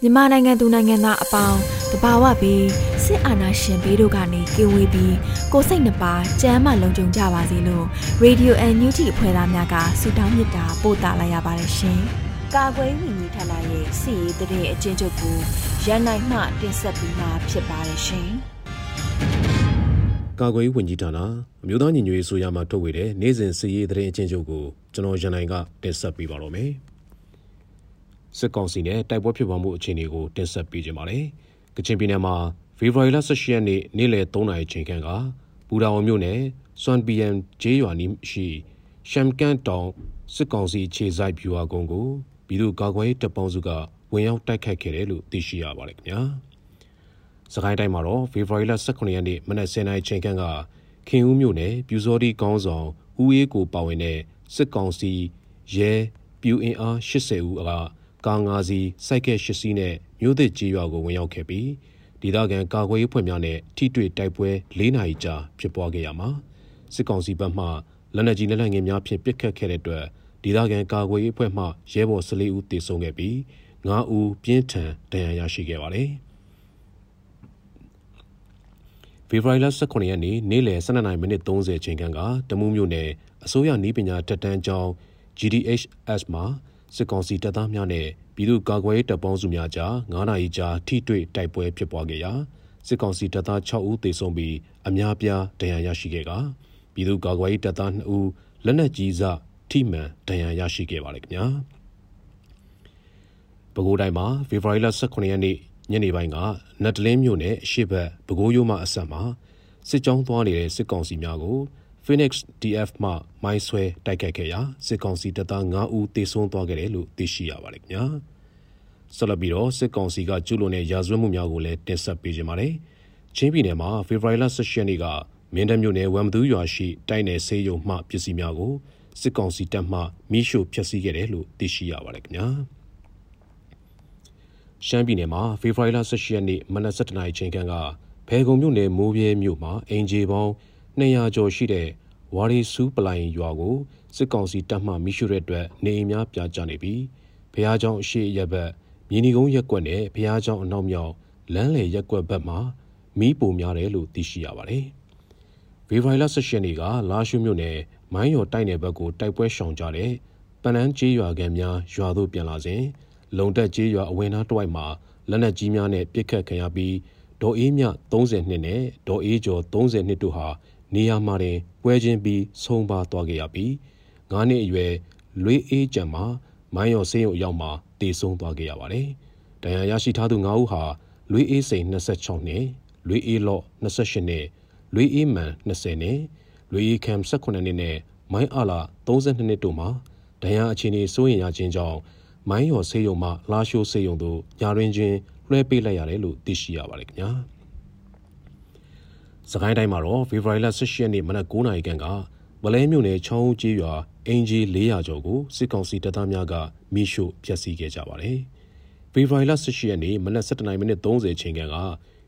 မြန်မာနိုင်ငံသူနိုင်ငံသားအပေါင်းတဘာဝပြီးစစ်အာဏာရှင်ဘေးတို့ကနေကင်းဝေးပြီးကိုစိတ်နှပါကြမ်းမှလုံခြုံကြပါစေလို့ Radio NUG အဖွဲ့သားများကဆုတောင်းမေတ္တာပို့သလိုက်ရပါတယ်ရှင်။ကာကွယ်ဝင်ကြီးဌာနရဲ့စီရေးတရေအချင်းချုပ်ကိုရန်နိုင်မှတင်ဆက်ပေးမှာဖြစ်ပါတယ်ရှင်။ကာကွယ်ဝင်ကြီးဌာနအမျိုးသားညီညွတ်ရေးဆိုရမှာထုတ်ဝေတဲ့နိုင်စဉ်စီရေးတရေအချင်းချုပ်ကိုကျွန်တော်ရန်နိုင်ကတင်ဆက်ပေးပါတော့မယ်။ စစ်ကောင်စီနဲ့တိုက်ပွဲဖြစ်ပွားမှုအခြေအနေကိုတင်ဆက်ပေးကြပါမယ်။ကချင်ပြည်နယ်မှာဖေဖော်ဝါရီလ18ရက်နေ့နေ့လယ်3နာရီချိန်ခန့်ကဘူတာဝန်မြို့နယ်စွမ်ပီယန်ဂျေးရွာနီးရှိရှမ်ကန်တောင်စစ်ကောင်စီခြေဆိုင်ဖြူဟာကုန်းကိုပြည်သူ့ကာကွယ်ရေးတပ်ပေါင်းစုကဝင်ရောက်တိုက်ခတ်ခဲ့တယ်လို့သိရှိရပါတယ်ခင်ဗျာ။စကိုင်းတိုင်းမှာတော့ဖေဖော်ဝါရီလ18ရက်နေ့မနက်10:00နာရီချိန်ခန့်ကခင်ဦးမြို့နယ်ပြူစောတိကောင်းဆောင်ဦးအေးကိုပါဝင်တဲ့စစ်ကောင်စီရဲပြူအင်အား80ဦးက ကား၅စီးစိုက်ကဲ၈စီးနဲ့မြို့သစ်ကြီးရွာကိုဝင်ရောက်ခဲ့ပြီးဒေသခံကာကွယ်ရေးဖွဲ့များနဲ့ထိတွေ့တိုက်ပွဲ၄နာရီကြာဖြစ်ပွားခဲ့ရမှာစစ်ကောင်စီဘက်မှလက်နက်ကြီးလက်နက်ငယ်များဖြင့်ပစ်ခတ်ခဲ့တဲ့အတွက်ဒေသခံကာကွယ်ရေးအဖွဲ့မှရဲဘော်၁၄ဦးတေဆုံးခဲ့ပြီး9ဦးပြင်းထန်ဒဏ်ရာရရှိခဲ့ပါတယ်ဖေဖော်ဝါရီလ18ရက်နေ့နေ့လယ်12:30မိနစ်30ချိန်ခန့်ကတမူးမြို့နယ်အစိုးရနီးပညာတက်တန်းကျောင်း GDHS မှာ စစ်ကောင်စီတပ်သားများနဲ့ပြည်သူ့ကာကွယ်ရေးတပ်ပေါင်းစုများကြား9နာရီကြာထိတွေ့တိုက်ပွဲဖြစ်ပွားခဲ့ရာစစ်ကောင်စီတပ်သား6ဦးသေဆုံးပြီးအများပြားဒဏ်ရာရရှိခဲ့ကပြည်သူ့ကာကွယ်ရေးတပ်သား2ဦးလက်နက်ကြီးစထိမှန်ဒဏ်ရာရရှိခဲ့ပါတယ်ခင်ဗျာပဲခူးတိုင်းမှာဖေဖော်ဝါရီလ18ရက်နေ့ညနေပိုင်းကနတ်တလင်းမြို့နယ်အရှိတ်ပဲခူးရိုးမှအဆက်မှာစစ်ကြောင်းသွားနေတဲ့စစ်ကောင်စီများကို Phoenix DF မှမိုင်းဆွဲတိုက်ခိုက်ခဲ့ရာစစ်ကောင်စီတပ်သား9ဦးသေဆုံးသွားခဲ့တယ်လို့သိရှိရပါတယ်ခင်ဗျာဆက်လက်ပြီးတော့စစ်ကောင်စီကကျူးလွန်တဲ့ရာဇဝတ်မှုများကိုလည်းတင်ဆက်ပေးကြပါမယ်ချင်းပြည်နယ်မှာဖေဖော်ဝါရီလ18ရက်နေ့ကမင်းတပ်မြို့နယ်ဝမ်မသူရွာရှိတိုက်နယ်ဆေးရုံမှပစ္စည်းများကိုစစ်ကောင်စီတပ်မှမိရှို့ဖျက်ဆီးခဲ့တယ်လို့သိရှိရပါတယ်ခင်ဗျာရှမ်းပြည်နယ်မှာဖေဖော်ဝါရီလ18ရက်နေ့မနက်7:00နာရီချိန်ခန့်ကဖဲခုံမြို့နယ်မိုးပြဲမြို့မှာအင်ဂျီပေါင်း 200ကျော်ရှိတဲ့ဝါရီဆူးပလိုင်ရွာကိုစစ်ကောင်စီတပ်မှမိရှုတဲ့အတွက်နေအိမ်များပြာကျနေပြီးဘုရားကျောင်းအရှိရက်ဘက်မြေနီကုန်းရက်ကွက်နဲ့ဘုရားကျောင်းအနောက်မြောက်လမ်းလေရက်ကွက်ဘက်မှာမီးပုံများတယ်လို့သိရှိရပါတယ်။ဗေဗိုင်လာဆက်ရှင်တွေကလာရှုမြို့နယ်မိုင်းရော်တိုက်နယ်ဘက်ကိုတိုက်ပွဲရှောင်ကြတဲ့ပနန်းကျေးရွာကန်များရွာသို့ပြန်လာစဉ်လုံတက်ကျေးရွာအဝင်သားတဝိုက်မှာလက်နက်ကြီးများနဲ့ပစ်ခတ်ခံရပြီးဒေါ်အေးမြ30နှစ်နဲ့ဒေါ်အေးကျော်30နှစ်တို့ဟာ နေရာမှာတင်ပွဲချင်းပြီးဆုံးပါသွားခဲ့ရပြီး9နှစ်အရွယ်လွေးအေးကြံမှာမိုင်းရော်ဆေးရုံအရောက်မှာတည်ဆုံးသွားခဲ့ရပါတယ်။ဒဏ်ရာရရှိထားသူ9ဦးဟာလွေးအေးစိန်26နှစ်လွေးအေးလော့28နှစ်လွေးအေးမန်20နှစ်လွေးအေးခမ်18နှစ်နဲ့မိုင်းအာလာ32နှစ်တို့မှာဒဏ်ရာအခြေအနေစိုးရိမ်ရခြင်းကြောင့်မိုင်းရော်ဆေးရုံမှလာရှိုးဆေးရုံသို့ညာရင်းချင်းလွှဲပေးလိုက်ရတယ်လို့သိရှိရပါတယ်ခင်ဗျာ။ စကိုင်းတိုင်းမှာတော့ဖေဖော်ဝါရီလ18ရက်နေ့မနက်9:00နာရီခန့်ကမလဲမြို့နယ်ချောင်းဦးကျေးရွာအင်ဂျီ400ကျော်ကိုစစ်ကောင်စီတပ်သားများကမိရှို့ဖျက်ဆီးခဲ့ကြပါတယ်။ဖေဖော်ဝါရီလ18ရက်နေ့မနက်7:30မိနစ်30ချိန်ခန့်က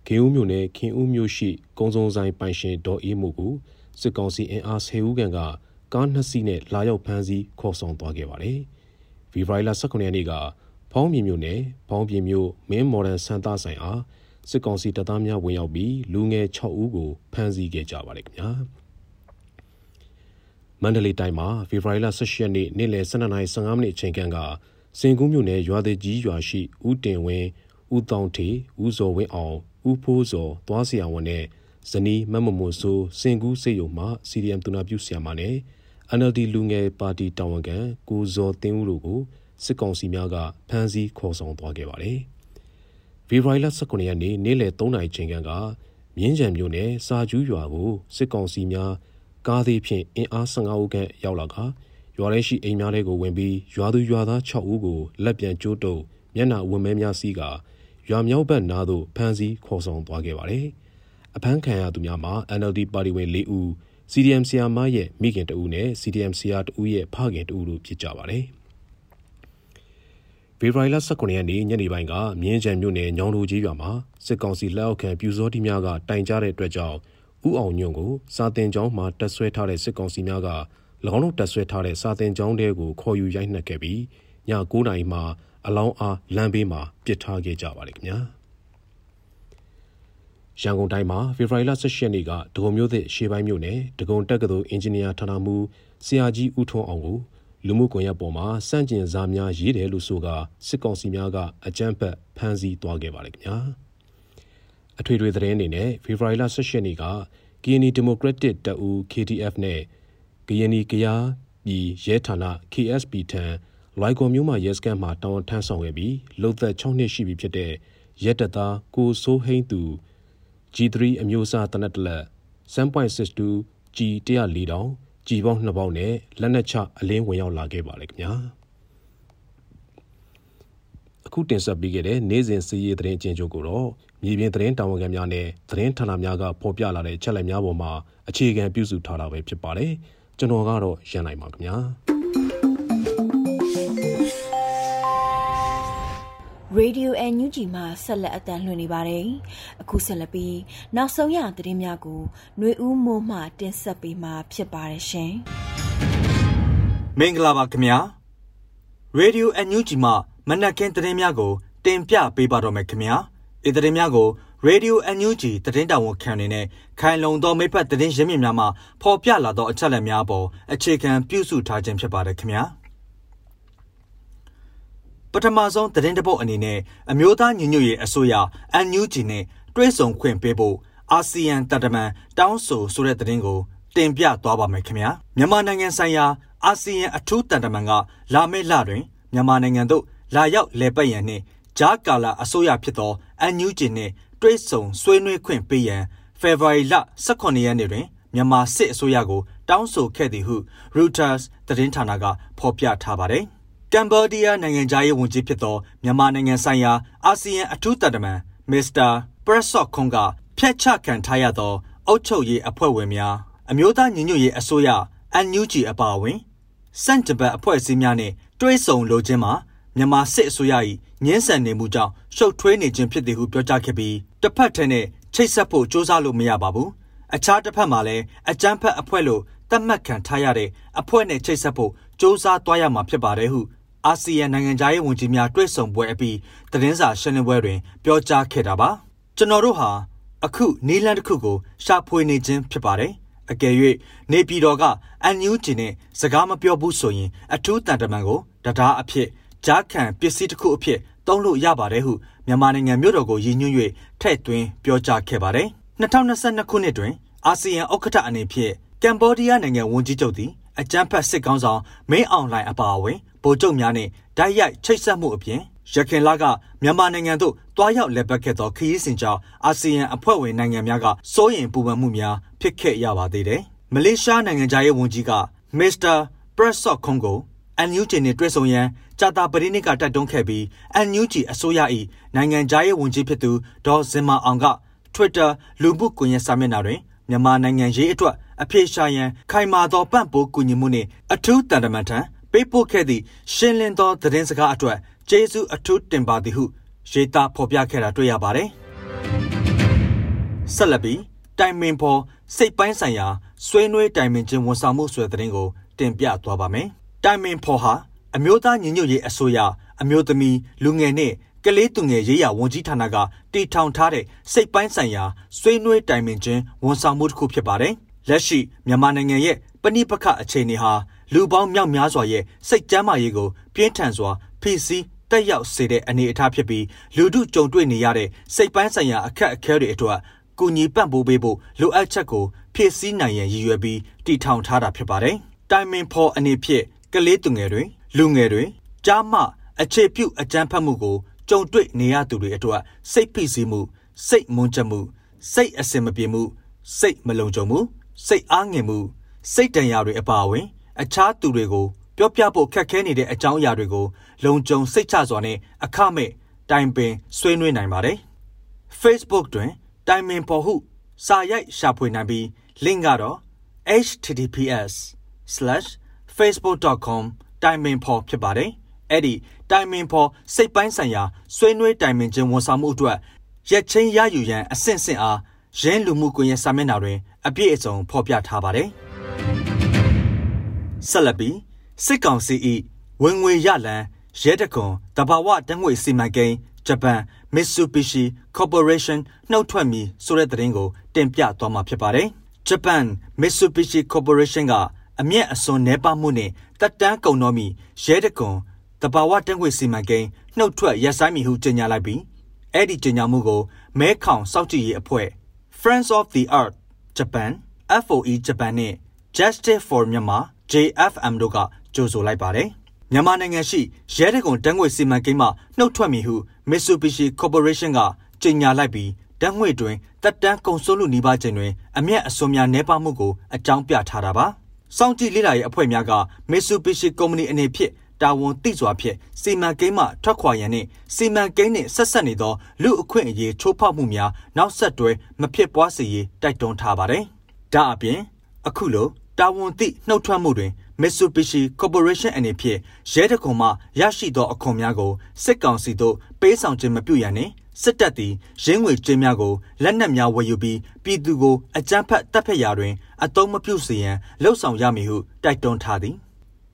ခင်ဦးမြို့နယ်ခင်ဦးမြို့ရှိကုံစုံဆိုင်ပိုင်ရှင်ဒေါ်အေးမှုကိုစစ်ကောင်စီအင်အား10ဦးခန့်ကကားနှစ်စီးနဲ့လာရောက်ဖမ်းဆီးခေါ်ဆောင်သွားခဲ့ပါတယ်။ဖေဖော်ဝါရီလ19ရက်နေ့ကဖောင်းပြည်မြို့နယ်ဖောင်းပြည်မြို့မင်းမော်ဒန်စန်တာဆိုင်အား စစ်ကောင်စီတပ်သားများဝင်ရောက်ပြီးလူငယ်6ဦးကိုဖမ်းဆီးခဲ့ကြပါတယ်ခင်ဗျာမန္တလေးတိုင်းမှာဖေဖော်ဝါရီလ18ရက်နေ့နေ့လယ်12:15မိနစ်အချိန်ခန့်ကစင်ကူးမြို့နယ်ရွာသေးကြီးရွာရှိဦးတင်ဝင်းဦးတောင်ထေဦးစောဝင်းအောင်ဦးဖိုးစောသွားစီအောင်နဲ့ဇနီးမမမွန်ဆိုစင်ကူးစေယုံမှ CDM တူနာပြုဆရာမနဲ့ NLD လူငယ်ပါတီတာဝန်ခံကိုဇော်တင်းဦးတို့ကိုစစ်ကောင်စီများကဖမ်းဆီးခေါ်ဆောင်သွားခဲ့ပါတယ်။ ဖေဖော်ဝါရီလ19ရက်နေ့နေ့လယ်3နာရီချိန်ကမြင်းကြံမြို့နယ်စာကျူးရွာကိုစစ်ကောင်စီများကားသေးဖြင့်အင်အား15ဦးခန့်ရောက်လာကရွာထဲရှိအိမ်များတွေကိုဝင်ပြီးရွာသူရွာသား6ဦးကိုလက်ပြန်ကျိုးတုပ်မျက်နှာဝန်းမဲများစီးကရွာမြောက်ဘက်နားသို့ဖမ်းဆီးခေါ်ဆောင်သွားခဲ့ပါတယ်။အဖမ်းခံရသူများမှာ NLD ပါတီဝင်၄ဦး CDM ဆီယာမရဲ့မိခင်တဦးနဲ့ CDM ဆီယာတဦးရဲ့ဖခင်တဦးတို့ဖြစ်ကြပါတယ်။ ဖေဖော်ဝါရီလ19ရက်နေ့ညနေပိုင်းကမြင်းချံမြို့နယ်ညောင်လူကြီးရွာမှာစစ်ကောင်စီလက်အောက်ခံပြူစောတိများကတိုင်ကြားတဲ့အတွက်ကြောင့်ဥအောင်ညွန့်ကိုစာတင်ကျောင်းမှာတက်ဆွဲထားတဲ့စစ်ကောင်စီများက၎င်းတို့တက်ဆွဲထားတဲ့စာတင်ကျောင်းတဲကိုခေါ်ယူရိုက်နှက်ခဲ့ပြီးည9:00နာရီမှာအလောင်းအားလမ်းဘေးမှာပစ်ထားခဲ့ကြပါတယ်ခင်ဗျာရန်ကုန်တိုင်းမှာဖေဖော်ဝါရီလ18ရက်နေ့ကဒဂုံမြို့သစ်ရှေးပိုင်းမြို့နယ်ဒဂုံတက္ကသိုလ်အင်ဂျင်နီယာဌာနမှဆရာကြီးဦးထွန်းအောင်ကို လူမှုကွန်ရက်ပေါ်မှာစန့်ကျင်စာများရေးတယ်လို့ဆိုကစစ်ကောင်စီများကအကြမ်းဖက်ဖမ်းဆီးသွားခဲ့ပါတယ်ခင်ဗျာအထွေထွေသတင်းအနေနဲ့ဖေဖော်ဝါရီလ18ရက်နေ့က KNY Democratic တပ်ဦး KDF နဲ့ KNY ကရားပြည်ရဲဌာန KSP ထံလိုက်ကော်မျိုးမှရဲစခန်းမှာတောင်းထမ်းဆောင်ခဲ့ပြီးလုံသက်6နှစ်ရှိပြီဖြစ်တဲ့ရဲတပ်သားကိုစိုးဟိန်းသူ G3 အမျိုးအစားတနက်တလက်7.62 G 104 တောင် ကြည်ပေါင်းနှစ်ပေါင်းနဲ့လက်နက်ချအလင်းဝင်ရောက်လာခဲ့ပါလေခင်ဗျာအခုတင်ဆက်ပေးခဲ့တဲ့နေ့စဉ်စီးရီးသတင်းချင်းချုပ်ကိုတော့မြေပြင်သတင်းတာဝန်ခံများနဲ့သတင်းဌာနများကဖော်ပြလာတဲ့ချက်လက်များပေါ်မှာအခြေခံပြုစုထားတာပဲဖြစ်ပါတယ်ကျွန်တော်ကတော့ရန်နိုင်ပါခင်ဗျာ Radio NUG မှာဆက်လက်အတန်းလှည့်နေပါတယ်။အခုဆက်လက်ပြီးနောက်ဆုံးရသတင်းများကိုຫນွေဦးမိုးမှတင်ဆက်ပေးမှာဖြစ်ပါတယ်ရှင်။မင်္ဂလာပါခင်ဗျာ။ Radio NUG မှာမနက်ခင်းသတင်းများကို တင်ပြပေးပါတော့မယ်ခင်ဗျာ။ဒီသတင်းများကို Radio NUG သတင်းတောင်ဝန်ခံနေနဲ့ခိုင်လုံသောမိဖက်သတင်းရင်းမြစ်များမှဖော်ပြလာသောအချက်အလက်များပေါ်အခြေခံပြုစုထားခြင်းဖြစ်ပါတယ်ခင်ဗျာ။ ပထမဆုံးသတင်းတပုတ်အနေနဲ့အမျိုးသားညီညွတ်ရေးအစိုးရ NUG နဲ့တွဲဆုံခွင့်ပေးဖို့အာဆီယံတပ်တမန်တောင်းဆိုဆိုတဲ့သတင်းကိုတင်ပြသွားပါမယ်ခင်ဗျာမြန်မာနိုင်ငံဆိုင်ရာအာဆီယံအထူးတန်တမန်ကလာမယ့်လတွင်မြန်မာနိုင်ငံသို့လာရောက်လည်ပတ်ရန်နှင့်ဂျာကာလာအစိုးရဖြစ်သော NUG နှင့်တွဲဆုံဆွေးနွေးခွင့်ပေးရန်ဖေဖော်ဝါရီလ18ရက်နေ့တွင်မြန်မာစစ်အစိုးရကိုတောင်းဆိုခဲ့သည်ဟု Reuters သတင်းဌာနကဖော်ပြထားပါတယ် ကမ်ဘောဒီးယားနိုင်ငံသားရေးဝန်ကြီးဖြစ်သောမြန်မာနိုင်ငံဆိုင်ရာအာဆီယံအထူးတတမန်မစ္စတာပရက်ဆော့ခွန်ကဖျက်ချခံထားရသောအုပ်ချုပ်ရေးအဖွဲ့ဝင်များအမျိုးသားညီညွတ်ရေးအစိုးရ NUG အပါအဝင်စန့်တပတ်အဖွဲ့အစည်းများနဲ့တွဲဆုံလိုခြင်းမှာမြန်မာစစ်အစိုးရ၏ငင်းဆန်နေမှုကြောင့်ရှုပ်ထွေးနေခြင်းဖြစ်သည်ဟုပြောကြားခဲ့ပြီးတစ်ဖက်ထဲနဲ့ချိတ်ဆက်ဖို့ကြိုးစားလို့မရပါဘူးအခြားတစ်ဖက်မှာလည်းအကြမ်းဖက်အဖွဲ့လို့သတ်မှတ်ခံထားရတဲ့အဖွဲ့နဲ့ချိတ်ဆက်ဖို့ကြိုးစားသွားရမှာဖြစ်ပါတယ်ဟု အာဆီယံနိုင်ငံသားရေးဝန်ကြီးများတွေ့ဆုံပွဲအပြီးသတင်းစာရှင်းလင်းပွဲတွင် ပြောကြားခဲ့တာပါကျွန်တော်တို့ဟာအခုနီလန်တစ်ခုကိုရှာဖွေနေခြင်းဖြစ်ပါတယ်အကယ်၍နေပြည်တော်ကအန်ယူဂျီနဲ့စကားမပြောဘူးဆိုရင်အထူးတန်တမန်ကိုတရားအဖြစ်ဂျားခံပစ္စည်းတစ်ခုအဖြစ်သုံးလို့ရပါတယ်ဟုမြန်မာနိုင်ငံမြို့တော်ကိုရည်ညွှန်း၍ထည့်သွင်းပြောကြားခဲ့ပါတယ်2022ခုနှစ်တွင်အာဆီယံဥက္ကဋ္ဌအနေဖြင့်ကမ်ဘောဒီးယားနိုင်ငံဝန်ကြီးချုပ်သည်အကြမ်းဖက်စစ်ကောင်းဆောင်မင်းအောင်လှိုင်အပါအဝင် ဗိုလ်ချုပ်များနဲ့ဓာတ်ရိုက်ချိတ်ဆက်မှုအပြင်ရခိုင်လကမြန်မာနိုင်ငံသို့တွားရောက်လက်ပတ်ခဲ့သောခရီးစဉ်ကြောင့်အာဆီယံအဖွဲ့ဝင်နိုင်ငံများကစိုးရိမ်ပူပန်မှုများဖြစ်ခဲ့ရပါသေးတယ်။မလေးရှားနိုင်ငံသားရေးဝန်ကြီးကမစ္စတာပရက်ဆော့ခွန်ကိုအန်ယူဂျီနဲ့တွေ့ဆုံရန်ဂျာတာပရိနစ်ကတိုက်တွန်းခဲ့ပြီးအန်ယူဂျီအစိုးရ၏နိုင်ငံသားရေးဝန်ကြီးဖြစ်သူဒေါ်ဇင်မာအောင်က Twitter လူမှုကွန်ရက်စာမျက်နှာတွင်မြန်မာနိုင်ငံရေးအတွက်အပြေရှာရန်ခိုင်မာသောပံ့ပိုးကူညီမှုနှင့်အထူးတန်တမန်ထံ ပေးပို့ခဲ့သည့်ရှင်းလင်းသောသတင်းစကားအတွက်ကျေးဇူးအထူးတင်ပါသည်ဟုရေးသားဖော်ပြခဲ့တာတွေ့ရပါတယ်။ဆက်လက်ပြီးတိုင်မင်ဖော်စိတ်ပိုင်းဆိုင်ရာဆွေးနွေးတိုင်ပင်ခြင်းဝန်ဆောင်မှုဆိုတဲ့သတင်းကိုတင်ပြသွားပါမယ်။တိုင်မင်ဖော်ဟာအမျိုးသားညီညွတ်ရေးအစိုးရအမျိုးသမီးလူငယ်နဲ့ကလေးသူငယ်ရေးရာဝန်ကြီးဌာနကတည်ထောင်ထားတဲ့စိတ်ပိုင်းဆိုင်ရာဆွေးနွေးတိုင်ပင်ခြင်းဝန်ဆောင်မှုတစ်ခုဖြစ်ပါတယ်။လက်ရှိမြန်မာနိုင်ငံရဲ့ပ ဏိပခအခြေအနေဟာလူပေါင်းမြောက်များစွာရဲ့စိတ်ကြမ်းမာရေးကိုပြင်းထန်စွာဖိဖိစီးတက်ရောက်စေတဲ့အနေအထားဖြစ်ပြီးလူထုကြုံတွေ့နေရတဲ့စိတ်ပိုင်းဆိုင်ရာအခက်အခဲတွေအတွက်ကူညီပံ့ပိုးပေးဖို့လိုအပ်ချက်ကိုဖြည့်ဆည်းနိုင်ရန်ရည်ရွယ်ပြီးတည်ထောင်ထားတာဖြစ်ပါတယ်။တိုင်မင်ဖော်အနေဖြင့်ကလေးသူငယ်တွေလူငယ်တွေကြားမှအခြေပြုအကြမ်းဖက်မှုကိုကြုံတွေ့နေရသူတွေအတွက်စိတ်ဖိစီးမှုစိတ်မွန်းချက်မှုစိတ်အစင်မပြေမှုစိတ်မလုံခြုံမှုစိတ်အားငယ်မှု စိတ်တန်ရာတွေအပါအဝင် အခြားသူတွေကိုပြောပြဖို့ခက်ခဲနေတဲ့အကြောင်းအရာတွေကိုလုံခြုံစိတ်ချစွာနဲ့အခမဲ့တိုင်ပင်ဆွေးနွေးနိုင်ပါတယ်။ Facebook တွင်တိုင်ပင်ပေါ်ဟု စာရိုက်ရှာဖွေနိုင်ပြီး link ကတော့ https:/facebook.com တိုင်ပင်ပေါ်ဖြစ်ပါတယ်။အဲ့ဒီတိုင်ပင်ပေါ်စိတ်ပိုင်းဆိုင်ရာဆွေးနွေးတိုင်ပင်ခြင်းဝန်ဆောင်မှုအတွက်ရက်ချင်းရယူရန်အဆင့်ဆင့်အားရင်းလူမှုကွန်ရက်စာမျက်နှာတွင်အပြည့်အစုံဖော်ပြထားပါတယ်။ ဆက်လက်ပြီးစစ်ကောင်စီ၏ဝင်ငွေရလန်ရဲတကွန်တဘာဝတငွေစီမံကိန်းဂျပန် Mitsubishi Corporation နှုတ်ထွက်မည်ဆိုတဲ့သတင်းကိုတင်ပြသွားမှာဖြစ်ပါတယ်။ဂျပန် Mitsubishi Corporation ကအမျက်အစွန်နှဲပါမှုနဲ့တက်တန်းကုန်တော်မီရဲတကွန်တဘာဝတငွေစီမံကိန်းနှုတ်ထွက်ရပ်ဆိုင်းမည်ဟုကြေညာလိုက်ပြီးအဲ့ဒီကြေညာမှုကိုမဲခေါင်စောက်ကြည့်ရေးအဖွဲ့ Friends of the Earth Japan FOE Japan နဲ့ Justice for Myanmar JFM တို့ကကြိုဆိုလိုက်ပါတယ်။မြန်မာနိုင်ငံရှိရဲတကွန်တန်းငွေစီမံကိန်းမှနှုတ်ထွက်မည်ဟု Mitsubishi Corporation ကကြေညာလိုက်ပြီးတန်းငွေတွင်တက်တန်းကုန်စိုးလူနီးပါးခြင်းတွင်အမျက်အစွန်များနှဲပါမှုကိုအကြောင်းပြထားတာပါ။စောင့်ကြည့်လေ့လာရေးအဖွဲ့များက Mitsubishi Company အနေဖြင့်တာဝန်သိစွာဖြင့်စီမံကိန်းမှထွက်ခွာရန်နှင့်စီမံကိန်းနှင့်ဆက်ဆက်နေသောလူအခွင့်အရေးချိုးဖောက်မှုများနောက်ဆက်တွဲမဖြစ်ပွားစေရေးတိုက်တွန်းထားပါတယ်။ဒါအပြင်အခုလို တာဝန်သိနှုတ်ထွက်မှုတွင် Mitsubishi Corporation အနေဖြင့်ရဲတကွန်မှရရှိသောအခွန်များကိုစစ်ကောင်စီသို့ပေးဆောင်ခြင်းမပြုရန်နှင့်စစ်တပ်သည်ရင်းငွေကြေးများကိုလက်နက်များဝယ်ယူပြီးပြည်သူကိုအကြမ်းဖက်တပ်ဖက်ရာတွင်အတုံးမပြုစေရန်လှုံ့ဆော်ရမည်ဟုတိုက်တွန်းထားသည်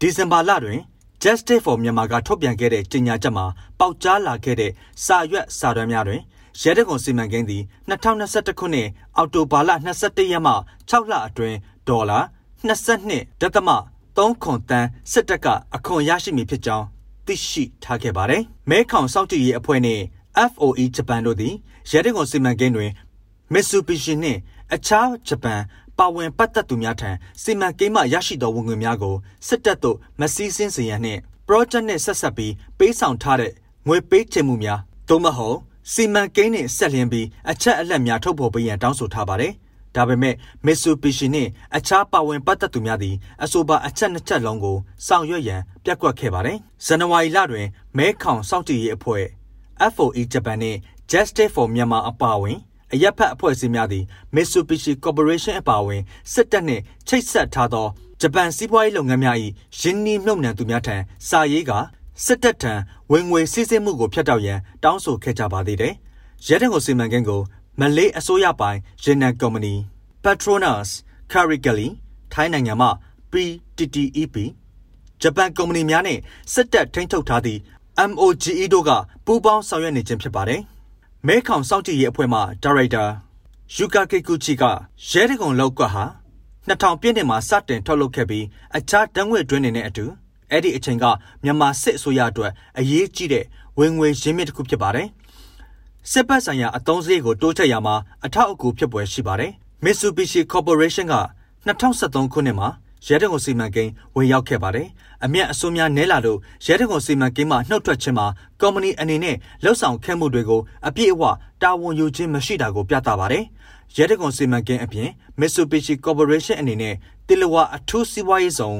ဒီဇင်ဘာလတွင် Justice for Myanmar ကထုတ်ပြန်ခဲ့တဲ့ကြေညာချက်မှာပေါက်ကြားလာခဲ့တဲ့စာရွက်စာတမ်းများတွင်ရဲတကွန်စီမံကိန်းသည်2021ခုနှစ်အောက်တိုဘာလ22ရက်မှ6လအတွင်းဒေါ်လာ 22.3 3ခွန်တန်းစစ်တပ်ကအခွန်ရရှိမည်ဖြစ်ကြောင်းသိရှိထားခဲ့ပါတယ်။မဲခေါင်စောင့်ကြည့်ရေးအဖွဲ့နှင့် FOE ဂျပန်တို့သည်ရဲတကွန်စီမံကိန်းတွင် Mitsubishi နှင့်အခြားဂျပန်ပါဝင်ပတ်သက်သူများထံစီမံကိန်းမှရရှိသောဝင်ငွေများကိုစစ်တပ်သို့မစည်းစင်းစေရန်နှင့် project နှင့်ဆက်ဆက်ပြီးပေးဆောင်ထားတဲ့ငွေပေးချေမှုများသို့မဟုတ်စီမံကိန်းနှင့်ဆက်လျင်းပြီးအချက်အလက်များထုတ်ဖော်ပေးရန်တောင်းဆိုထားပါတယ်။ ဒါပေမဲ့ Mitsubishi နှင့်အခြားပါဝင်ပတ်သက်သူများသည်အဆိုပါအချက်နှစ်ချက်လုံးကိုဆောင်ရွက်ရန်ပြက်ကွက်ခဲ့ပါတယ်။ဇန်နဝါရီလတွင်မဲခေါင်စောင့်ကြည့်ရေးအဖွဲ့ FOE Japan နှင့် Justice for Myanmar အပါအဝင်အရက်ဖက်အဖွဲ့အစည်းများသည် Mitsubishi Corporation အပါအဝင်စစ်တပ်နှင့်ချိတ်ဆက်ထားသောဂျပန်စီးပွားရေးလုပ်ငန်းများ၏ရင်းနှီးမြှုပ်နှံသူများထံစာရေးကစစ်တပ်ထံဝင်ငွေစည်းစိမ်မှုကိုဖျက်တောက်ရန်တောင်းဆိုခဲ့ကြပါသေးတယ်။ရဲတံကိုစီမံကိန်းကို မလေးအစိုးရပိုင်ရင်းနှံကုမ္ပဏီ Petronas Carigali ထိုင်းနိုင်ငံမှ PTTEP ဂျပန်ကုမ္ပဏီများနဲ့စစ်တပ်ထိန်းချုပ်ထားသည့် MOGE တို့ကပူးပေါင်းဆောင်ရွက်နေခြင်းဖြစ်ပါတယ်။မဲခေါင်စောင့်ကြည့်ရေးအဖွဲ့မှဒါရိုက်တာယူကာကေကူချီကရဲတကုံလောက်ကွက်ဟာ2000ပြည့်နှစ်မှာစတင်ထုတ်လုပ်ခဲ့ပြီးအခြားတန်းငွေတွင်းတွေနဲ့အတူအဲ့ဒီအချိန်ကမြန်မာစစ်အစိုးရအတွက်အရေးကြီးတဲ့ဝင်ငွေရင်းမြစ်တစ်ခုဖြစ်ပါတယ်။ စစ်ပတ်ဆိုင်ရာအသုံးစရိတ်ကိုတိုးချဲ့ရမှာအထောက်အကူဖြစ်ပွဲရှိပါတယ်။ Mitsubishi Corporation က2023ခုနှစ်မှာရဲတံခွန်စီမံကိန်းဝင်ရောက်ခဲ့ပါတယ်။အမျက်အစွန်းများနဲလာလို့ရဲတံခွန်စီမံကိန်းမှနှုတ်ထွက်ခြင်းမှာကုမ္ပဏီအနေနဲ့လှုပ်ဆောင်ခဲ့မှုတွေကိုအပြည့်အဝတာဝန်ယူခြင်းမရှိတာကိုပြသပါတယ်။ရဲတံခွန်စီမံကိန်းအပြင် Mitsubishi Corporation အနေနဲ့တေလဝါအထူးစီးပွားရေးဆောင်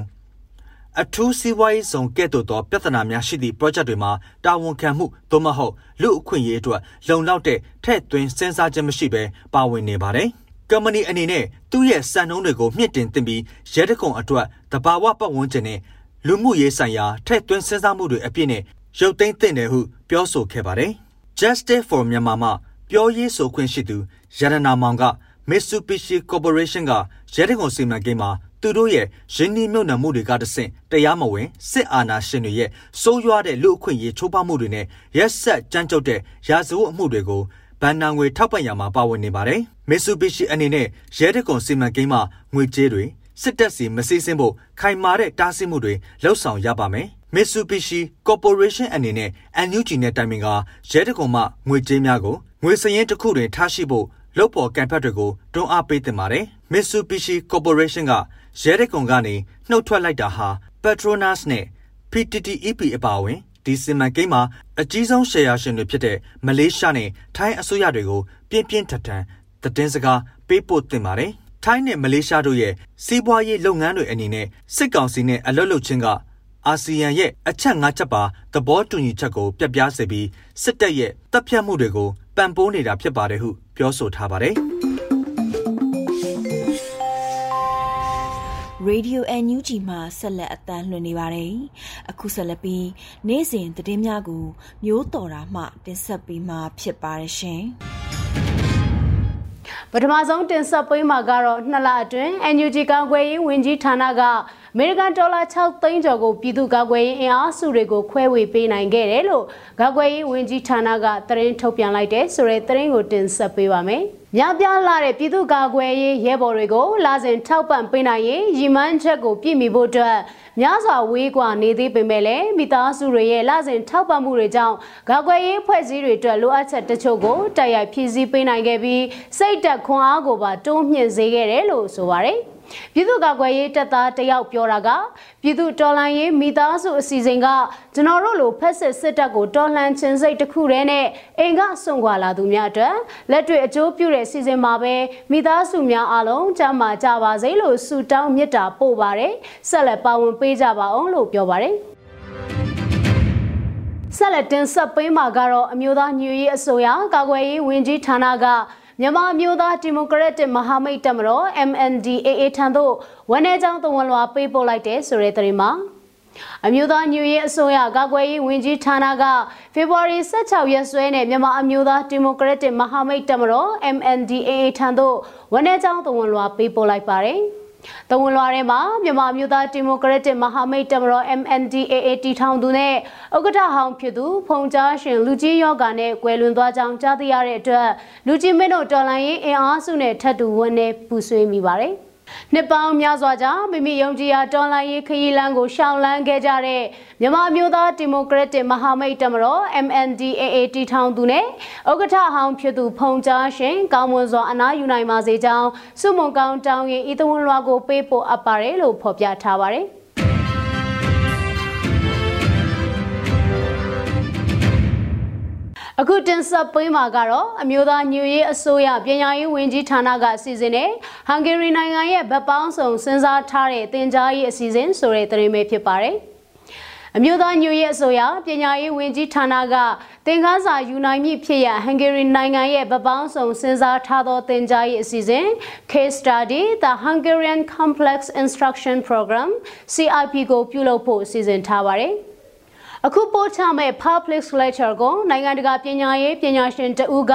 အထူးစီးပွားရေးဆောင်ကဲ့သို့သောပြဿနာများရှိသည့် project တွေမှာတာဝန်ခံမှုသို့မဟုတ်လူအခွင့်အရေးအတွက်လုံလောက်တဲ့ထဲ့သွင်းစဉ်းစားခြင်းမရှိဘဲပါဝင်နေပါတယ်။ကုမ္ပဏီအနေနဲ့သူ့ရဲ့စံနှုန်းတွေကိုမြင့်တင်သင့်ပြီးရဲတကုံအတွက်တဘာဝပတ်ဝန်းကျင်နဲ့လူမှုရေးဆိုင်ရာထက်သွင်းစဉ်းစားမှုတွေအပြည့်နဲ့ရုပ်သိမ်းသင့်တယ်ဟုပြောဆိုခဲ့ပါတယ်။ Justice for Myanmar မှပြောရေးဆိုခွင့်ရှိသူရတနာမောင်က Mitsubishi Corporation ကရဲတကုံစီမံကိန်းမှာ သူတို့ရဲ့ရင်းနှီးမြှုပ်နှံမှုတွေကတဆင့်တရားမဝင်စစ်အာဏာရှင်တွေရဲ့စိုးရွားတဲ့လူအခွင့်အရေးချိုးဖောက်မှုတွေနဲ့ရက်ဆက်ကြမ်းကြုတ်တဲ့ရာဇဝတ်အမှုတွေကိုဘန်နာငွေထောက်ပံ့ရမှာပါဝင်နေပါတယ်။ Mitsubishi အနေနဲ့ရဲတကွန်စီမံကိန်းမှငွေကြေးတွေစစ်တပ်စီမစည်းစင်းဖို့ခိုင်မာတဲ့တားဆီးမှုတွေလှုပ်ဆောင်ရပါမယ်။ Mitsubishi Corporation အနေနဲ့ NUG နဲ့တိုင်ပင်ကရဲတကုံမှငွေကြေးများကိုငွေစရင်တစ်ခုတွင်ထားရှိဖို့လုပ်ပေါ်ကံဖက်တွေကိုတွန်းအားပေးတင်ပါတယ်။ Mitsubishi Corporation က ရဲတကုံကနေနှုတ်ထွက်လိုက်တာဟာ Petronas နဲ့ PTTEP အပါအဝင်ဒီစီမံကိန်းမှာအကြီးဆုံးရှယ်ယာရှင်တွေဖြစ်တဲ့မလေးရှားနဲ့ထိုင်းအစိုးရတွေကိုပြင်းပြင်းထန်ထန်သတင်းစကားပေးပို့တင်ပါတယ်။ထိုင်းနဲ့မလေးရှားတို့ရဲ့စီးပွားရေးလုပ်ငန်းတွေအနေနဲ့စစ်ကောင်စီနဲ့အလွတ်လုပ်ချင်းကအာဆီယံရဲ့အချက်၅ချက်ပါသဘောတူညီချက်ကိုပြပြစေပြီးစစ်တပ်ရဲ့တပ်ဖြတ်မှုတွေကိုပံ့ပိုးနေတာဖြစ်ပါတယ်ဟုပြောဆိုထားပါတယ်။ Radio NUG မှာဆက်လက်အသံလွှင့်နေပါတယ်။အခုဆက်လက်ပြီးနေ့စဉ်သတင်းများကို မျိုးတော်တာမှ တင်ဆက်ပေးမှာဖြစ်ပါတယ်ရှင်။ပထမဆုံးတင်ဆက်ပေးမှာကတော့နှစ်လအတွင်း NUG ကာကွယ်ရေးဝန်ကြီးဌာနက အမေရိကန်ဒေါ်လာ6သိန်းကျော်ကိုပြည်သူ့ကာကွယ်ရေးအင်အားစုတွေကိုခွဲဝေပေးနိုင်ခဲ့တယ်လို့ကာကွယ်ရေးဝန်ကြီးဌာနကသတင်းထုတ်ပြန်လိုက်တဲ့ဆိုတဲ့သတင်းကိုတင်ဆက်ပေးပါမယ်။များပြားလာတဲ့ပြည်သူ့ကာကွယ်ရေးရဲဘော်တွေကိုလာစဉ်ထောက်ပံ့ပေးနိုင်ရင်ရည်မှန်းချက်ကိုပြည့်မီဖို့အတွက်များစွာဝေးကွာနေသေးပေမဲ့လည်းမိသားစုတွေရဲ့လာစဉ်ထောက်ပံ့မှုတွေကြောင့်ကာကွယ်ရေးဖွဲ့စည်းတွေအတွက်လိုအပ်ချက်တချို့ကိုတိုက်ရိုက်ဖြည့်ဆည်းပေးနိုင်ခဲ့ပြီးစိတ်တက်ခွန်အားကိုပါတိုးမြှင့်စေခဲ့တယ်လို့ဆိုပါတယ်။ ပြည်သူ့ကာကွယ်ရေးတပ်သားတယောက်ပြောတာကပြည်သူတော်လှန်ရေးမိသားစုအစီအစဉ်ကကျွန်တော်တို့လိုဖက်စစ်စစ်တပ်ကိုတော်လှန်ခြင်းစိတ်တစ်ခုတည်းနဲ့အိမ်ကစွန့်ခွာလာသူများအတွက်လက်တွေ့အကျိုးပြုတဲ့စီစဉ်မှာပဲမိသားစုများအားလုံးကြမ်းမာကြပါစေလို့ဆုတောင်းမေတ္တာပို့ပါတယ်ဆက်လက်ပါဝင်ပေးကြပါအောင်လို့ပြောပါတယ်ဆက်လက်တင်ဆက်ပေးမှာကတော့အမျိုးသားညွရေးအစိုးရကာကွယ်ရေးဝန်ကြီးဌာနက မြန်မာမျိုးသားဒီမိုကရက်တစ်မဟာမိတ်တပ်မတော် MNDAA ထံသို့ဝန်내ကြောင်းသဝန်လွှာပေးပို့လိုက်တဲ့ဆိုတဲ့သတင်းမှာအမျိုးသားညွရေးအစိုးရကာကွယ်ရေးဝန်ကြီးဌာနကဖေဖော်ဝါရီ16ရက်စွဲနဲ့မြန်မာအမျိုးသားဒီမိုကရက်တစ်မဟာမိတ်တပ်မတော် MNDAA ထံသို့ဝန်내ကြောင်းသဝန်လွှာပေးပို့လိုက်ပါတယ်။ တဝန်လွှာထဲမှာမြန်မာမျိုးသားဒီမိုကရက်တစ်မဟာမိတ်တမတော် MNDAA တီထောင်သူနဲ့ဥက္ကဋ္ဌဟောင်းဖြစ်သူဖုန်ကြားရှင်လူကြီးယောဂါနဲ့ကွယ်လွန်သွားကြောင်းကြားသိရတဲ့အတွက်လူကြီးမင်းတို့တော်လိုင်းရေးအင်အားစုနဲ့ထပ်တူဝန်နဲ့ပူဆွေးမိပါတယ်။ နှစ်ပေါင်းများစွာကြာမိမိယုံကြည်ရာတော်လှန်ရေးခရီးလမ်းကိုရှောင်လန်းခဲ့ကြတဲ့မြန်မာမျိုးသားဒီမိုကရက်တစ်မဟာမိတ်တမတော် MNDAA တီထောင်သူနဲ့ဥက္ကဋ္ဌဟောင်းဖြစ်သူဖုန်ကြားရှင်ကောင်းမွန်စွာအနားယူနိုင်ပါစေကြောင်းစုမုံကောင်းတောင်းရင်ဤသဝန်လွှာကိုပေးပို့အပ်ပါတယ်လို့ဖော်ပြထားပါတယ်။ အခုတင်ဆက်ပေးမှာကတော့အမျိုးသားညွရေးအစိုးရပြည်ညာရေးဝန်ကြီးဌာနကစီစဉ်တဲ့ဟန်ဂေရီနိုင်ငံရဲ့ဗတ်ပေါင်းဆောင်စဉ်းစားထားတဲ့တင် जा ရေးအစီအစဉ်ဆိုတဲ့သတင်းပဲဖြစ်ပါတယ်။အမျိုးသားညွရေးအစိုးရပညာရေးဝန်ကြီးဌာနကသင်ခန်းစာယူနိုင်မြဖြစ်ရဟန်ဂေရီနိုင်ငံရဲ့ဗပောင်းဆောင်စဉ်းစားထားသောသင်ကြားရေးအစီအစဉ် Case Study The Hungarian Complex Instruction Program CIP ကိုပြုလုပ်ဖို့စီစဉ်ထားပါတယ်။ အခုပို့ချမဲ့ public lecture ကိုနိုင်ငံတကာပညာရေးပညာရှင်တဦးက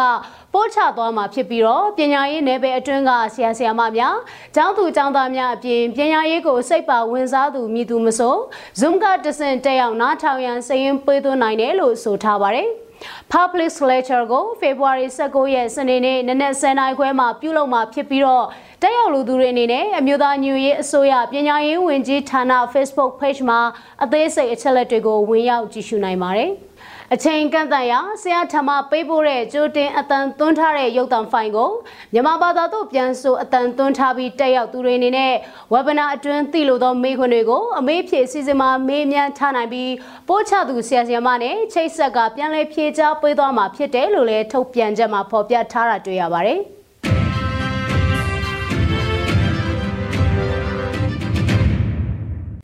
ပို့ချသွားမှာဖြစ်ပြီးတော့ပညာရေးနယ်ပယ်အတွင်းကဆရာဆရာမများကျောင်းသူကျောင်းသားများအပြင်ပညာရေးကိုစိတ်ပါဝင်စားသူမြည်သူမဆို Zoom ကတဆင့်တက်ရောက်နားထောင်ရန်စည်ရင်ပေးသွင်းနိုင်တယ်လို့ဆိုထားပါတယ်။ Public Lecture ကို February 19ရက်စနေနေ့နနက်10:00နာရီခွဲမှာပြုလုပ်မှာဖြစ်ပြီးတော့ တက်ရောက်လူသူတွေအနေနဲ့အမျိုးသားညွရေးအစိုးရပညာရေးဝန်ကြီးဌာန Facebook Page မှာအသေးစိတ်အချက်လက်တွေကိုဝင်ရောက်ကြည့်ရှုနိုင်ပါတယ်။အချိန်ကန့်သတ်ရာဆရာထမပေးပို့တဲ့ကြိုတင်အတန်သွင်းထားတဲ့ရုပ်သံဖိုင်ကိုမြန်မာဘာသာသို့ပြန်ဆိုအတန်သွင်းထားပြီးတက်ရောက်သူတွေအနေနဲ့ဝက်ဘနာအတွင်းသိလို့သောမေးခွန်းတွေကိုအမေးဖြေစီစဉ်မှာမေးမြန်းထားနိုင်ပြီးပို့ချသူဆရာဆရာမနဲ့ချိတ်ဆက်ကပြန်လည်ဖြေကြားပေးသွားမှာဖြစ်တယ်လို့လည်းထုတ်ပြန်ချက်မှာဖော်ပြထားတာတွေ့ရပါတယ်။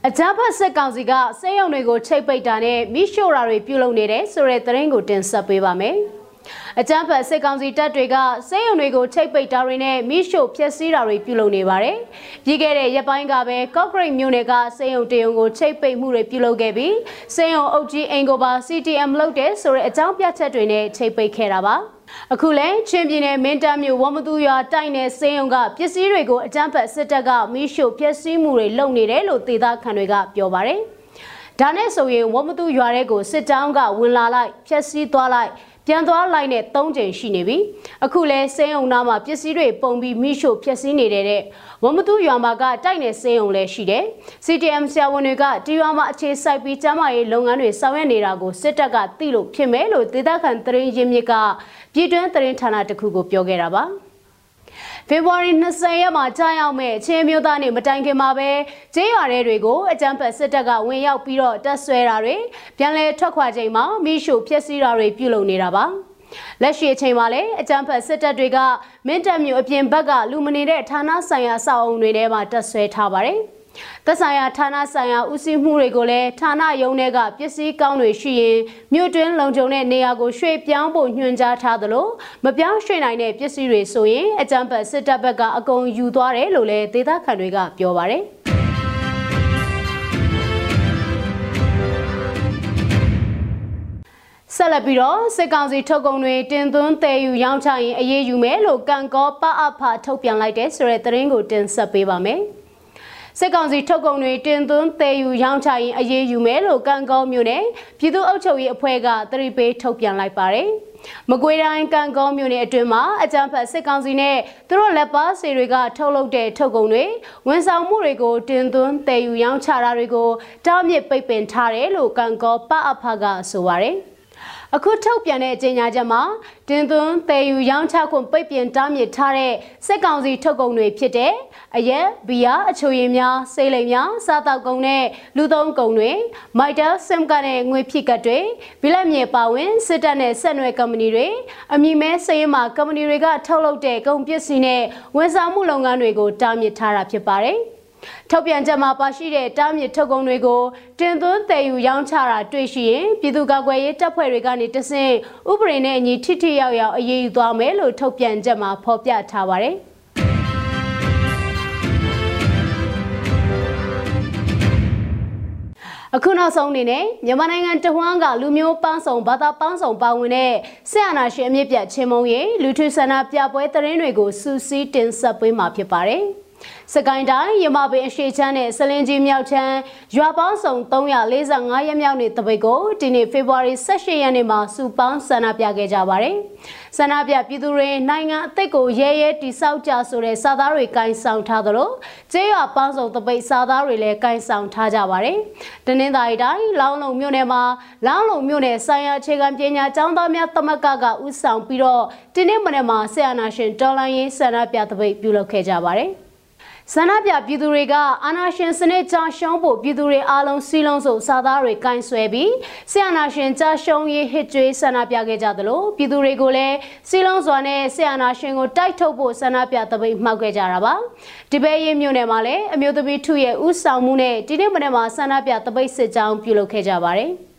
အကြမ်းဖက်စစ်ကောင်စီကစေယုံတွေကိုချိတ်ပိတ်တာနဲ့မိရှို့တာတွေပြုလုပ်နေတယ်ဆိုတဲ့သတင်းကိုတင်ဆက်ပေးပါမယ်။အကြမ်းဖက်စစ်ကောင်စီတပ်တွေကစေယုံတွေကိုချိတ်ပိတ်တာတွေနဲ့မိရှို့ဖျက်ဆီးတာတွေပြုလုပ်နေပါတယ်။ပြီးခဲ့တဲ့ရက်ပိုင်းကပဲကော့ဂရိတ်မြို့နယ်ကစေယုံတယုံကိုချိတ်ပိတ်မှုတွေပြုလုပ်ခဲ့ပြီးစေယုံအုပ်ကြီးအင်ကိုပါ CTM လုပ်တဲ့ဆိုတဲ့အကြောင်းပြချက်တွေနဲ့ချိတ်ပိတ်ခဲ့တာပါ။ အခုလည်းချင်းပြည်နယ်မင်းတပ်မြို့ဝမသူရွာတိုက်နယ်စေယုံကပစ္စည်းတွေကိုအကြမ်းဖက်စစ်တပ်ကမီးရှို့ဖျက်ဆီးမှုတွေလုပ်နေတယ်လို့ဒေသခံတွေကပြောပါတယ်။ဒါနဲ့ဆိုရင်ဝမသူရွာထဲကိုစစ်တောင်းကဝင်လာလိုက်ဖျက်ဆီးသွားလိုက် ပြန်သွားလိုက်နဲ့၃ချိန်ရှိနေပြီအခုလဲစိမ်းုံနာမှာပစ္စည်းတွေပုံပြီးမိရှို့ဖျက်ဆီးနေတဲ့တဲ့ဝမတူရွာမှာကတိုက်နယ်စိမ်းုံလဲရှိတယ် CTM ဆရာဝန်တွေကဒီရွာမှာအခြေစိုက်ပြီးကျန်းမာရေးလုပ်ငန်းတွေဆောင်ရွက်နေတာကိုစစ်တပ်ကသိလို့ဖြစ်မယ်လို့ဒေသခံသတင်းရင်းမြစ်ကပြည်တွင်းသတင်းဌာနတစ်ခုကိုပြောခဲ့တာပါ ဖေဖော်ဝါရီ20ရက်မှာကြာရောက်မဲ့ချင်းမျိုးသားနေမတိုင်ခင်မှာပဲကျေးရွာတွေကိုအကြမ်းဖက်စစ်တပ်ကဝင်ရောက်ပြီးတော့တပ်ဆွဲတာတွေပြန်လည်ထွက်ခွာချိန်မှာမိရှုဖျက်ဆီးတာတွေပြုလုပ်နေတာပါလက်ရှိအချိန်မှာလည်းအကြမ်းဖက်စစ်တပ်တွေကမင်းတပ်မျိုးအပြင်ဘက်ကလူမနေတဲ့ဌာနဆိုင်ရာစောက်အုံတွေထဲမှာတပ်ဆွဲထားပါတယ်။ သက်ဆိုင်ရာဌာနဆိုင်ရာဦးစီးမှုတွေကိုလည်းဌာနရုံးတွေကပစ္စည်းကောင်းတွေရှိရင်မြို့တွင်းလုံခြုံတဲ့နေရာကိုရွှေ့ပြောင်းဖို့ညွှန်ကြားထားသလိုမပြောင်းရွှေ့နိုင်တဲ့ပစ္စည်းတွေဆိုရင်အကြံဖတ်စစ်တပ်ဘက်ကအကုန်ယူသွားတယ်လို့လည်းဒေသခံတွေကပြောပါတယ်ဆက်လက်ပြီးတော့စစ်ကောင်စီထုတ်ကုန်တွေတင်သွင်းတယ်ယူရောင်းချရင်အရေးယူမယ်လို့ကံကောပအဖထုတ်ပြန်လိုက်တဲ့ဆိုတဲ့သတင်းကိုတင်ဆက်ပေးပါမယ်။ စစ်ကောင်စီထုတ်ကုန်တွေတင်သွင်းသယ်ယူရောင်းချရင်အရေးယူမယ်လို့ကံကောင်းမြို့နယ်ပြည်သူ့အုပ်ချုပ်ရေးအဖွဲ့ကသတိပေးထုတ်ပြန်လိုက်ပါတယ်။မကွေးတိုင်းကံကောင်းမြို့နယ်အတွင်းမှာအကြံဖတ်စစ်ကောင်စီနဲ့သူတို့လက်ပါစီတွေကထုတ်လုပ်တဲ့ထုတ်ကုန်တွေဝန်ဆောင်မှုတွေကိုတင်သွင်းသယ်ယူရောင်းချတာတွေကိုတားမြစ်ပိတ်ပင်ထားတယ်လို့ကံကောပအဖကဆိုပါတယ်။ အခုထုတ်ပြန်တဲ့ကြေညာချက်မှာတင်သွင်းတယ်ယူရောင်းချခွင့်ပိတ်ပင်တားမြစ်ထားတဲ့စစ်ကောင်စီထုတ်ကုန်တွေဖြစ်တဲ့အရက်ဘီယာအချိုရည်များစိတ်လိမ်များစားတောက်ကုန်နဲ့လူသုံးကုန်တွေမိုက်တာဆမ်ကနဲ့ငွေဖြည့်ကတ်တွေဘီလက်မြေပါဝင်စစ်တပ်နဲ့ဆက်နွယ်ကုမ္ပဏီတွေအမည်မဲစရင်မှာကုမ္ပဏီတွေကထုတ်လုပ်တဲ့ကုန်ပစ္စည်းနဲ့ဝန်ဆောင်မှုလုပ်ငန်းတွေကိုတားမြစ်ထားတာဖြစ်ပါတယ်။ ထုတ်ပြန်ချက်မှာပါရှိတဲ့တားမြစ်ထုတ်ကုန်တွေကိုတင်သွင်းတည်ယူရောင်းချတာတွေ့ရှိရင်ပြည်သူ့ကာကွယ်ရေးတပ်ဖွဲ့တွေကနေတဆင့်ဥပဒေနဲ့အညီထိထိရောက်ရောက်အရေးယူသွားမယ်လို့ထုတ်ပြန်ချက်မှာဖော်ပြထားပါတယ်။အခုနောက်ဆုံးအနေနဲ့မြန်မာနိုင်ငံတဝန်းကလူမျိုးပန်းဆောင်ဘာသာပန်းဆောင်ပါဝင်တဲ့ဆက်အာဏာရှင်အမြင့်ပြတ်ချင်းမုံရေးလူထုဆန္ဒပြပွဲသတင်းတွေကိုစူးစီးတင်ဆက်ပေးမှာဖြစ်ပါတယ်။ စကိုင်းတိုင်းရမပင်အရှိချမ်းနဲ့စလင်ကြီးမြောက်ချမ်းရွာပေါင်းစုံ345ရက်မြောက်နေ့တပိတ်ကိုဒီနေ့ဖေဖော်ဝါရီ18ရက်နေ့မှာစုပေါင်းဆန္ဒပြခဲ့ကြပါတယ်။ဆန္ဒပြပြည်သူတွေနိုင်ငံအသက်ကိုရဲရဲတိဆောက်ကြဆိုတဲ့စာသားတွေကင်ဆောင်ထားသလိုကျေးရွာပေါင်းစုံတပိတ်စာသားတွေလည်းကင်ဆောင်ထားကြပါတယ်။တနင်္သာရီတိုင်းလောင်းလုံမြို့နယ်မှာလောင်းလုံမြို့နယ်ဆိုင်ရာအခြေခံပညာကျောင်းသားများတမကကဥဆောင်ပြီးတော့ဒီနေ့မနေ့မှာဆရာနာရှင်တော်လိုင်းရေးဆန္ဒပြတပိတ်ပြုလုပ်ခဲ့ကြပါတယ်။ ဆန္ဒပြပြည်သူတွေကအာဏာရှင်စနစ်ကြာရှုံးဖို့ပြည်သူတွေအားလုံးစီလုံးစုံစာသားတွေကင်ဆွဲပြီးဆရာနာရှင်ကြာရှုံးရေးဟစ်ကြွေးဆန္ဒပြခဲ့ကြသလိုပြည်သူတွေကိုလည်းစီလုံးစွာနဲ့ဆရာနာရှင်ကိုတိုက်ထုတ်ဖို့ဆန္ဒပြတပိတ်မှောက်ခဲ့ကြတာပါဒီပဲရင်မြို့နယ်မှာလည်းအမျိုးသမီးထုရဲ့ဥဆောင်မှုနဲ့ဒီနေ့မနေ့မှာဆန္ဒပြတပိတ်စစ်ကြောင်းပြုလုပ်ခဲ့ကြပါတယ်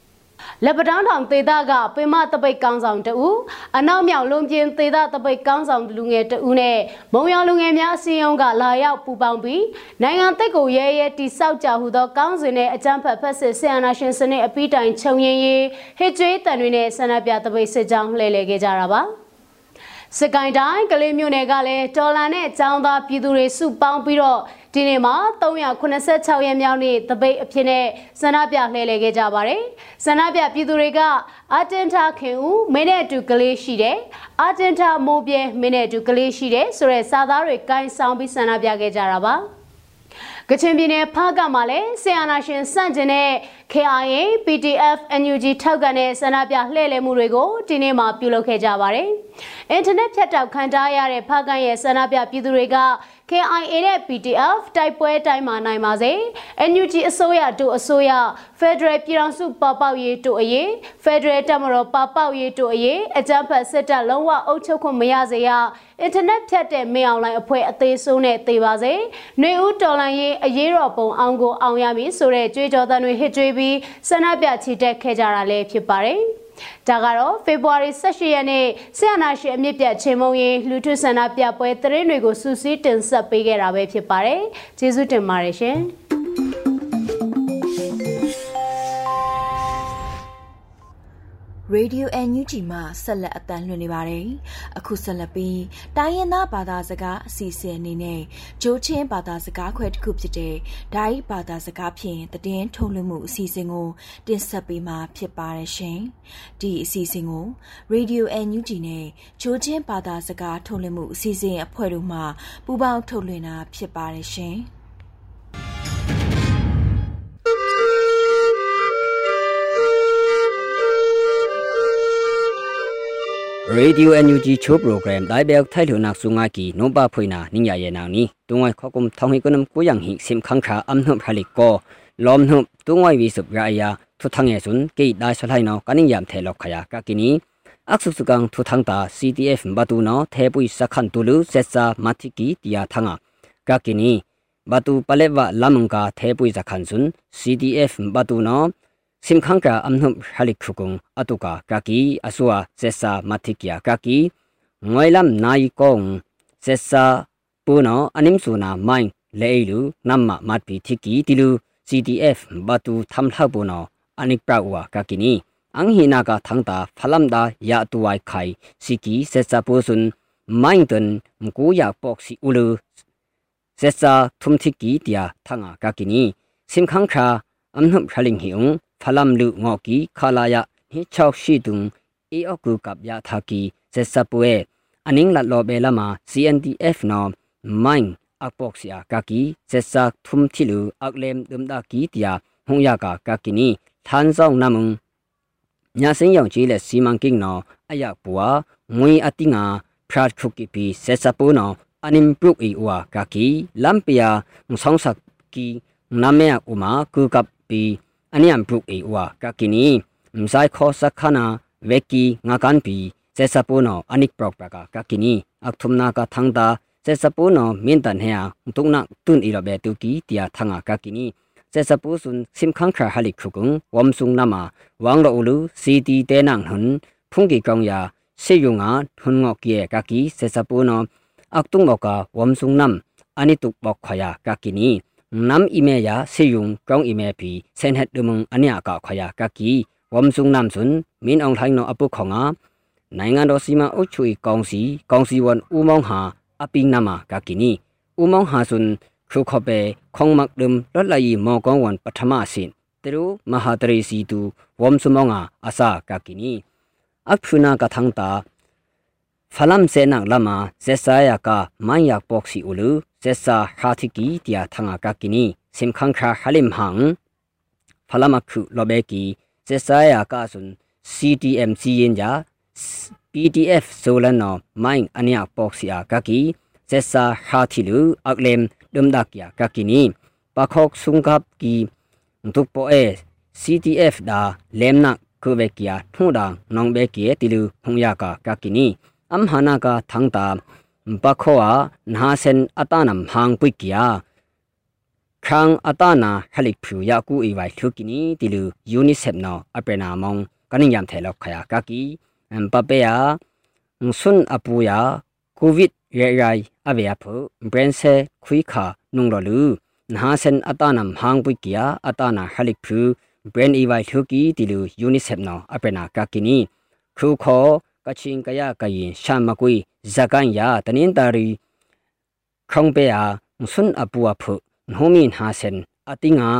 လက်ပတောင်းထောင်သေဒကပင်မတပိတ်ကောင်းဆောင်တဦးအနောက်မြောက်လုံပြင်းသေဒတပိတ်ကောင်းဆောင်လူငယ်တဦးနဲ့မုံရောင်လူငယ်များအစည်းအရုံးကလာရောက်ပူပေါင်းပြီးနိုင်ငံသက်ကိုရဲရဲတိဆောက်ကြဟုသောကောင်းစဉ်နဲ့အကြမ်းဖက်ဖက်စစ်ဆီယနာရှင်စနစ်အပိတိုင်ခြုံရင်ရေးဟစ်ကျွေးတန်တွေနဲ့ဆန္ဒပြတပိတ်စစ်ကြောင်းလှည့်လည်ခဲ့ကြတာပါ စကိုင်းတိုင်းကလေးမြို့နယ်ကလည်းတော်လန်နဲ့ចောင်းသားပြည်သူတွေစုပေါင်းပြီးတော့ဒီနေ့မှာ386ရက်မြောက်နေ့တပိတ်အဖြစ်နဲ့ဆန္ဒပြလှည့်လည်ခဲ့ကြပါတယ်။ဆန္ဒပြပြည်သူတွေကအာတင်တာခင်ဦးမင်းနဲ့အတူကလေးရှိတယ်။အာတင်တာမိုးပြဲမင်းနဲ့အတူကလေးရှိတယ်ဆိုတဲ့စာသားတွေကင်ဆောင်ပြီးဆန္ဒပြခဲ့ကြတာပါ။ ကချင်ပြည်နယ်ဖားကမှာလည်းဆီယနာရှင်စန့်ကျင်တဲ့ KIA PTF NUG ထောက်ကန်တဲ့ဆန္ဒပြလှည့်လည်မှုတွေကိုဒီနေ့မှပြုလုပ်ခဲ့ကြပါတယ်။အင်တာနက်ဖြတ်တောက်ခံထားရတဲ့ဖားကန်ရဲ့ဆန္ဒပြပြည်သူတွေက KIA နဲ့ PDF တိုက်ပွဲတိုင်းမှာနိုင်ပါစေ NUG အစိုးရတို့အစိုးရ Federal ပြည်ထောင်စုပပောက်ရေးတို့အရေး Federal တပ်မတော်ပပောက်ရေးတို့အရေးအကြမ်းဖက်စစ်တပ်လုံးဝအုပ်ချုပ်ခွင့်မရစေရအင်တာနက်ဖြတ်တဲ့မင်းအောင်လိုင်းအဖွဲ့အသေးဆုံးနဲ့သေပါစေ။နှွေဦးတော်လိုင်းရေးအရေးတော်ပုံအောင်ကိုအောင်ရမည်ဆိုတဲ့ကြွေးကြော်သံတွေဟစ်ကြွေးပြီးဆန္ဒပြချီတက်ခဲ့ကြတာလည်းဖြစ်ပါတယ်။ ဒါကတော့ဖေဖော်ဝါရီ18ရက်နေ့ဆရာနာရှင်အမြင့်ပြတ်ချင်းမုံရင်လူထုဆန္ဒပြပွဲသတင်းတွေကိုစူးစီးတင်ဆက်ပေးခဲ့တာပဲဖြစ်ပါတယ်။ကျေးဇူးတင်ပါတယ်ရှင်။ Radio NUG မှာဆက်လက်အသံလွှင့်နေပါတယ်။အခုဆက်လက်ပြီးတိုင်းရင်းသားဘာသာစကားအစီအစဉ်အနေနဲ့ဂျိုးချင်းဘာသာစကားခွဲတစ်ခုဖြစ်တဲ့ဒိုင်းဘာသာစကားဖြင့်တည်င်းထုတ်လွှင့်မှုအစီအစဉ်ကိုတင်ဆက်ပေးမှာဖြစ်ပါတယ်ရှင်။ဒီအစီအစဉ်ကို Radio NUG နဲ့ဂျိုးချင်းဘာသာစကားထုတ်လွှင့်မှုအစီအစဉ်အဖွဲ့တို့မှပူးပေါင်းထုတ်လွှင့်တာဖြစ်ပါတယ်ရှင်။ Radio NUG Cho program dai bel thai lu nak sunga ki no ba phoina ningya ye naw ni tungwai khokum thong hi kunam ko yang hi sim khang kha am hnup halik ko lom hnup tungwai wi sup ra ya thu thang ye sun ke dai salai no kaning yam the lok khaya ka kini aksu sukang thu thang ta CTF batu no the pui sakhan tulu setsa mathiki tia thanga ka kini batu palewa lamungka the pui sakhan sun CTF batu no simkhangka amnum halik khukung atuka kaki asua sesa mathikya kaki ngoilam nai kong sesa puno animsuna main leilu namma matpi thiki tilu CDF batu thamla puno anik prawa kakini anghina ka thangta phalamda ya tuai khai siki sesa pusun mainton mkuya poksi ulu sesa thumthiki tia thanga kakini simkhangkha amnum haling hiung ဖလမ်လူငေါကီခလာယဟိချောက်ရှိတုံအေအကူကပ်ယာသာကီဇက်ဆပ်ပွဲအနင်းလတ်လောဘဲလာမာ CNDF နော်မိုင်းအပေါက်စီယာကာကီဇက်ဆပ်ထုံချီလူအကလမ်ဒုံဒါကီတယာဟုံယာကာကာကီနီသန်ဆောင်နမုံညာစင်းယောင်ကြီးလက်စီမံကိန်းနော်အယပွာငွေအတိငါဖရာခုကီပီဇက်ဆပ်ပိုးနော်အနင်းပုတ်အီဝါကာကီလမ်ပီယာငဆောင်ဆက်ကီနာမေအူမာကူကပ်ပီ อันนี้อันปลุกเอวากากินีมไซคอสักขนาเวกีงากันปีเซซาปูโนอันิกปรอกปรากากากินีอักทุมนากาทังตาเซซาปูโนมินตันเฮียตุกนักตุนอีรเบตุกีเตียทังอากากินีเซซาปูสุนซิมคังคราฮัลิคุกุงวอมซุงนามาวางโลอูลูซีตีเตนังหุนพุงกีกองยาเซยุงาหุนงอกเยกากีเซซาปูโนอักตุงบอกาวอม နမ်အီမေယာဆေယုံကောင်းအီမေပီဆန်ဟက်ဒမုံအနိယကခယာကကီဝမ်ဆုံနမ်ဆွန်းမင်းအောင်ထိုင်းနောအပုခေါငါနိုင်ငံတော်စီမံအုပ်ချုပ်ရေးကောင်စီကောင်စီဝန်ဦးမောင်ဟာအပိနမကကီနီဦးမောင်ဟာဆွန်းခရုခဘေခေါင်မက်ဒမ်လတ်လိုက်မောကောင်းဝန်ပထမအစင်တရူမဟာတရေစီတူဝမ်ဆုမောင်ငါအစာကကီနီအခုနာကထန်တာ ဖလမ်စေနန်လမဇက်ဆာယာကမန်ယာပေါ့စီအူလူဇက်ဆာဟာတိကီတယာထငါကကီနီစင်ခန်ခါဟလင်ဟန်ဖလမခုလောဘေကီဇက်ဆာယာကဆွန် CTMC ရင်ဂျာ PDF ဆိုလနောမိုင်းအနိယပေါ့စီအာကကီဇက်ဆာဟာတိလူအကလမ်ဒွမ်ဒါကီယာကကီနီပခေါက်ဆုံကပ်ကီဒုပိုအေ CTF ဒါလမ်နာခုဘေကီယာထုံဒါနောင်ဘေကီတီလူဖုံယာကာကကီနီ am hana ka thang ta bakhoa na sen atanam hang pui kia khang atana halik phu ya ku i wai thu kini tilu unicef no apena mong kanin yam thelo khaya ka ki am pa pe ya sun apu ya covid ye rai ave ya phu brain se khui kha nung lo lu na sen atanam hang pui kia atana halik phu brain i wai thu ki tilu unicef no apena ka kini khu kho ကချင်ကရကရင်ရှာမကွေဇကန်ယာတနင်တာရီခုံပေအားဆွန်းအပူအဖုနှိုမင်းဟာဆန်အတိငါ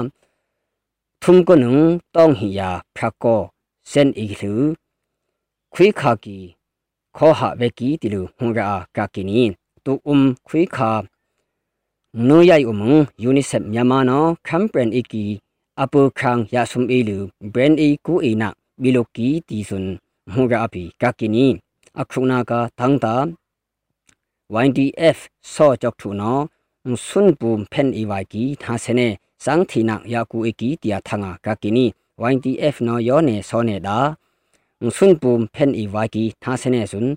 ထုံကနုံတောင်းဟီယာဖရကောစန်အီလူခွေခါကီခေါ်ဟာဝက်ကီတီလူဟွန်ရာကကီနီတူအုံခွေခါနိုယိုင်အုံယူနီဆက်မြန်မာနော်ကမ်ပန်အီကီအပူခန်းယာဆုံအီလူဘရန်အီကူအီနာဘီလိုကီတီဆွန်း ဟွန်ရာအပီကာကီနီအခုနာကသန်းတာ YDF ဆော့ကြောက်ထူနော်ဆွန်ပူမ်ဖန်အီဝိုင်ကီသာစနေစန်းသီနာယာကူအကီတီယာထငါကကီနီ YDF နော်ယောနေဆောနေဒါဆွန်ပူမ်ဖန်အီဝိုင်ကီသာစနေဆွန်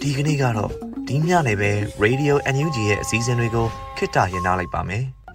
ဒီကနေ့ကတော့ဒီညနေပဲ Radio NUG ရဲ့အစည်းအဝေးတွေကိုခਿੱတရနာလိုက်ပါမယ်